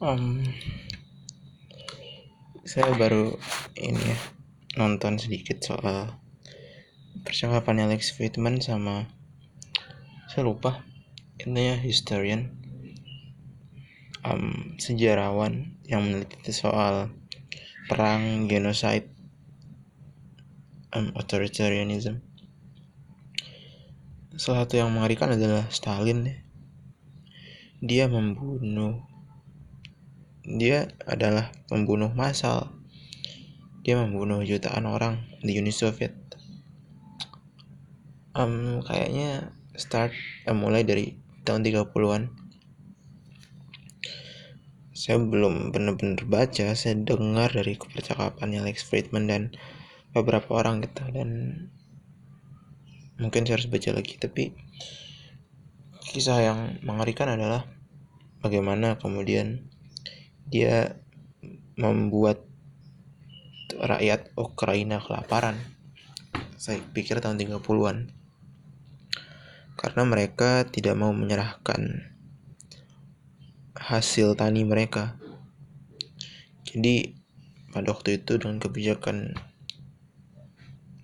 um, saya baru ini ya nonton sedikit soal percakapan Alex Friedman sama saya lupa intinya historian um, sejarawan yang meneliti soal perang genocide um, authoritarianism salah satu yang mengerikan adalah Stalin ya. dia membunuh dia adalah pembunuh massal. Dia membunuh jutaan orang di Uni Soviet. Um, kayaknya start um, mulai dari tahun 30-an saya belum benar-benar baca saya dengar dari percakapannya Alex Friedman dan beberapa orang gitu dan mungkin saya harus baca lagi. Tapi kisah yang mengerikan adalah bagaimana kemudian dia membuat rakyat Ukraina kelaparan. Saya pikir tahun 30-an karena mereka tidak mau menyerahkan hasil tani mereka. Jadi pada waktu itu dengan kebijakan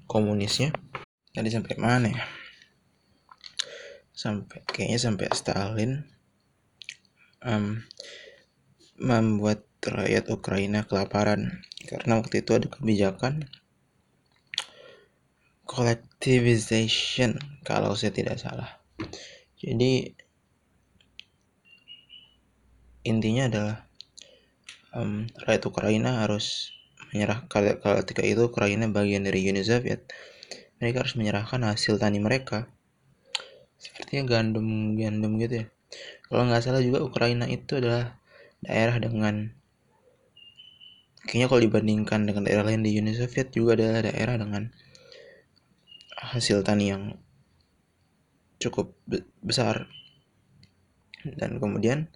komunisnya tadi sampai mana ya? Sampai kayaknya sampai Stalin. Um, membuat rakyat Ukraina kelaparan. Karena waktu itu ada kebijakan collectivization kalau saya tidak salah. Jadi intinya adalah um, rakyat Ukraina harus menyerah. Kalau ketika itu Ukraina bagian dari Uni Soviet mereka harus menyerahkan hasil tani mereka. Sepertinya gandum gandum gitu ya. Kalau nggak salah juga Ukraina itu adalah daerah dengan kayaknya kalau dibandingkan dengan daerah lain di Uni Soviet juga adalah daerah dengan hasil tani yang cukup besar. Dan kemudian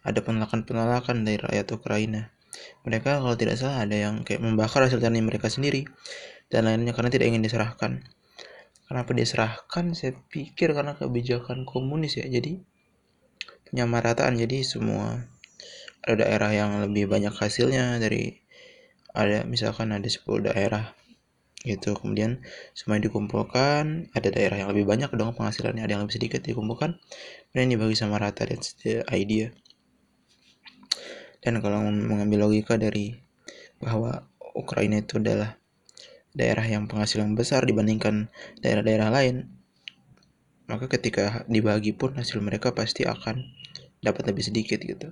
ada penolakan-penolakan dari rakyat Ukraina. Mereka kalau tidak salah ada yang kayak membakar hasil tani mereka sendiri dan lainnya karena tidak ingin diserahkan. Kenapa diserahkan? Saya pikir karena kebijakan komunis ya. Jadi penyamarataan. Jadi semua ada daerah yang lebih banyak hasilnya dari ada misalkan ada 10 daerah gitu. Kemudian semuanya dikumpulkan ada daerah yang lebih banyak dong penghasilannya ada yang lebih sedikit dikumpulkan dan dibagi sama rata dan idea. Dan kalau mengambil logika dari bahwa Ukraina itu adalah daerah yang penghasilan besar dibandingkan daerah-daerah lain maka ketika dibagi pun hasil mereka pasti akan dapat lebih sedikit gitu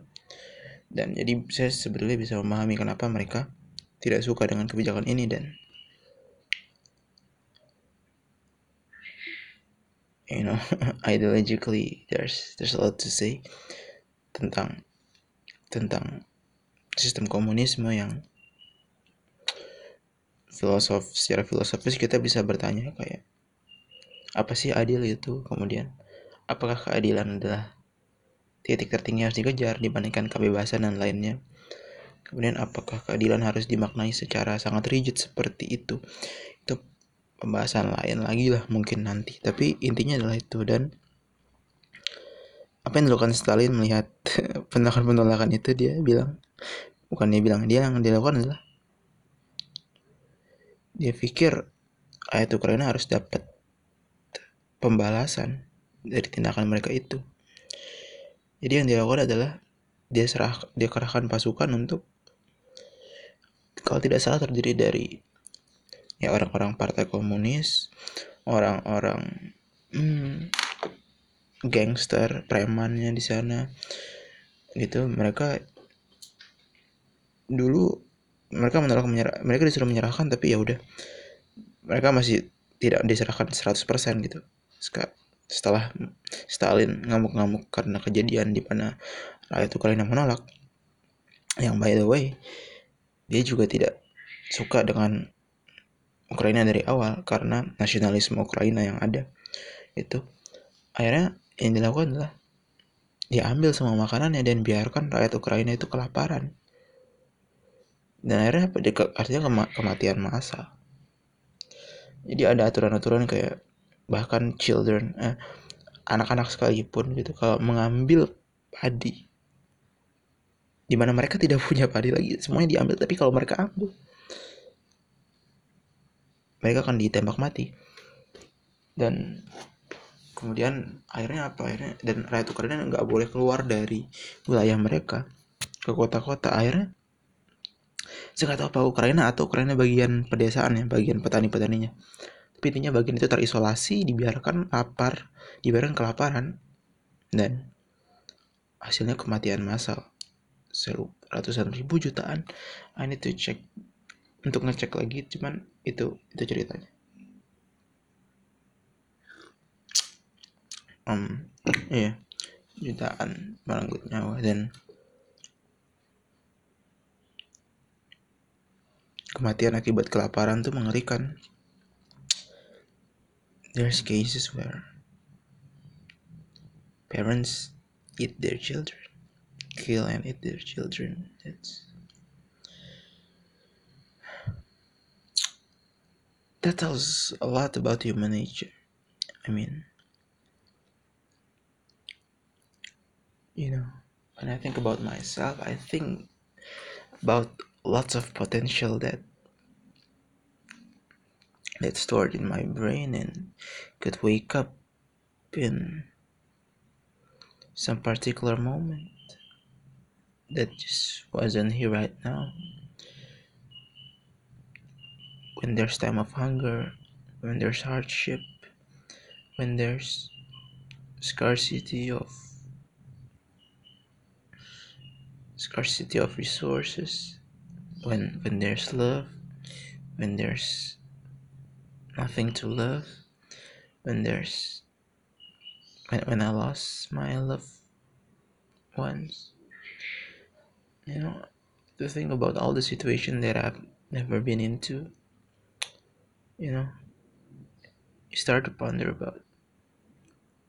dan jadi saya sebetulnya bisa memahami kenapa mereka tidak suka dengan kebijakan ini dan. You know ideologically there's there's a lot to say tentang tentang sistem komunisme yang filosof secara filosofis kita bisa bertanya kayak apa sih adil itu? Kemudian apakah keadilan adalah titik tertinggi harus dikejar dibandingkan kebebasan dan lainnya. Kemudian apakah keadilan harus dimaknai secara sangat rigid seperti itu? Itu pembahasan lain lagi lah mungkin nanti. Tapi intinya adalah itu dan apa yang dilakukan Stalin melihat penolakan-penolakan itu dia bilang bukan dia bilang dia yang dilakukan adalah dia pikir ayat Ukraina harus dapat pembalasan dari tindakan mereka itu jadi yang dilakukan adalah dia serah dia kerahkan pasukan untuk kalau tidak salah terdiri dari ya orang-orang partai komunis orang-orang hmm, gangster premannya di sana. Gitu mereka dulu mereka menolak menyerah mereka disuruh menyerahkan tapi ya udah mereka masih tidak diserahkan 100% gitu setelah Stalin ngamuk-ngamuk karena kejadian di mana rakyat Ukraina menolak. Yang by the way dia juga tidak suka dengan Ukraina dari awal karena nasionalisme Ukraina yang ada. Itu akhirnya yang dilakukan adalah diambil semua makanannya dan biarkan rakyat Ukraina itu kelaparan. Dan akhirnya artinya kematian massa. Jadi ada aturan-aturan kayak bahkan children eh, anak-anak sekalipun gitu kalau mengambil padi di mana mereka tidak punya padi lagi semuanya diambil tapi kalau mereka ambil mereka akan ditembak mati. Dan kemudian akhirnya apa? Akhirnya dan rakyat Ukraina nggak boleh keluar dari wilayah mereka ke kota-kota. Akhirnya saya nggak tahu apa Ukraina atau Ukraina bagian pedesaan ya bagian petani-petaninya intinya bagian itu terisolasi dibiarkan lapar dibiarkan kelaparan. Dan hasilnya kematian massal. Ratusan ribu jutaan. I need to check untuk ngecek lagi cuman itu itu ceritanya. Um iya jutaan merenggut nyawa dan kematian akibat kelaparan tuh mengerikan there's cases where parents eat their children kill and eat their children. That's that tells a lot about human nature. I mean you know when i think about myself i think about lots of potential that that's stored in my brain and could wake up in some particular moment that just wasn't here right now. When there's time of hunger, when there's hardship, when there's scarcity of scarcity of resources, when when there's love, when there's nothing to love, when there's when, when I lost my loved ones. You know to think about all the situation that I've never been into you know you start to ponder about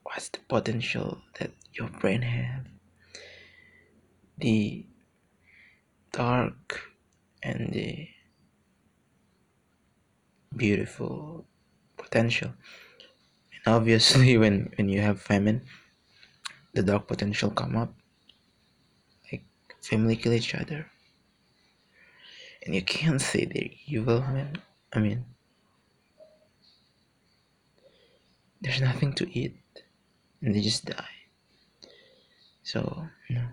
what's the potential that your brain have. The dark and the beautiful potential and obviously when when you have famine the dark potential come up Like family kill each other. And you can't say they're evil, man. I mean, there's nothing to eat, and they just die. So, no.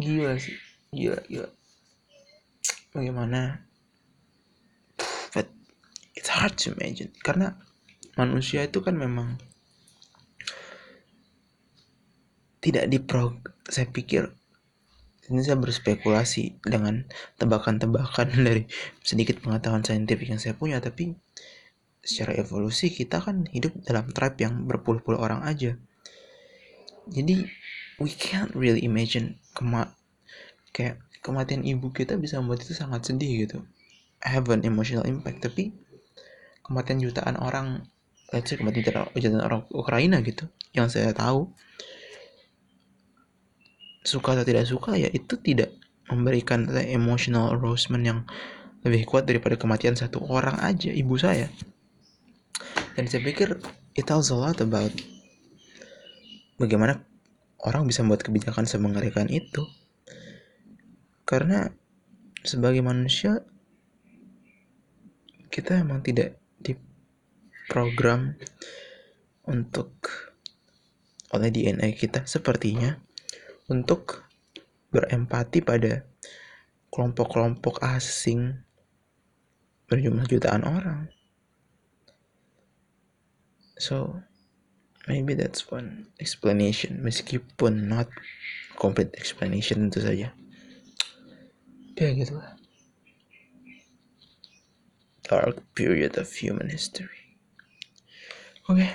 Gila sih, gila, gila. Bagaimana? But it's hard to imagine. Karena manusia itu kan memang tidak diprog saya pikir ini saya berspekulasi dengan tebakan-tebakan dari sedikit pengetahuan saintifik yang saya punya. Tapi secara evolusi kita kan hidup dalam tribe yang berpuluh-puluh orang aja. Jadi we can't really imagine kema kayak kematian ibu kita bisa membuat itu sangat sedih gitu. Have an emotional impact tapi kematian jutaan orang let's say kematian jutaan orang Ukraina gitu yang saya tahu suka atau tidak suka ya itu tidak memberikan emotional arousement yang lebih kuat daripada kematian satu orang aja ibu saya. Dan saya pikir it tells a lot about bagaimana orang bisa membuat kebijakan semengerikan itu karena sebagai manusia kita emang tidak diprogram untuk oleh DNA kita sepertinya untuk berempati pada kelompok-kelompok asing berjumlah jutaan orang. So, maybe that's one explanation meskipun not complete explanation tentu saja. Ya gitu lah. Dark period of human history. Okay.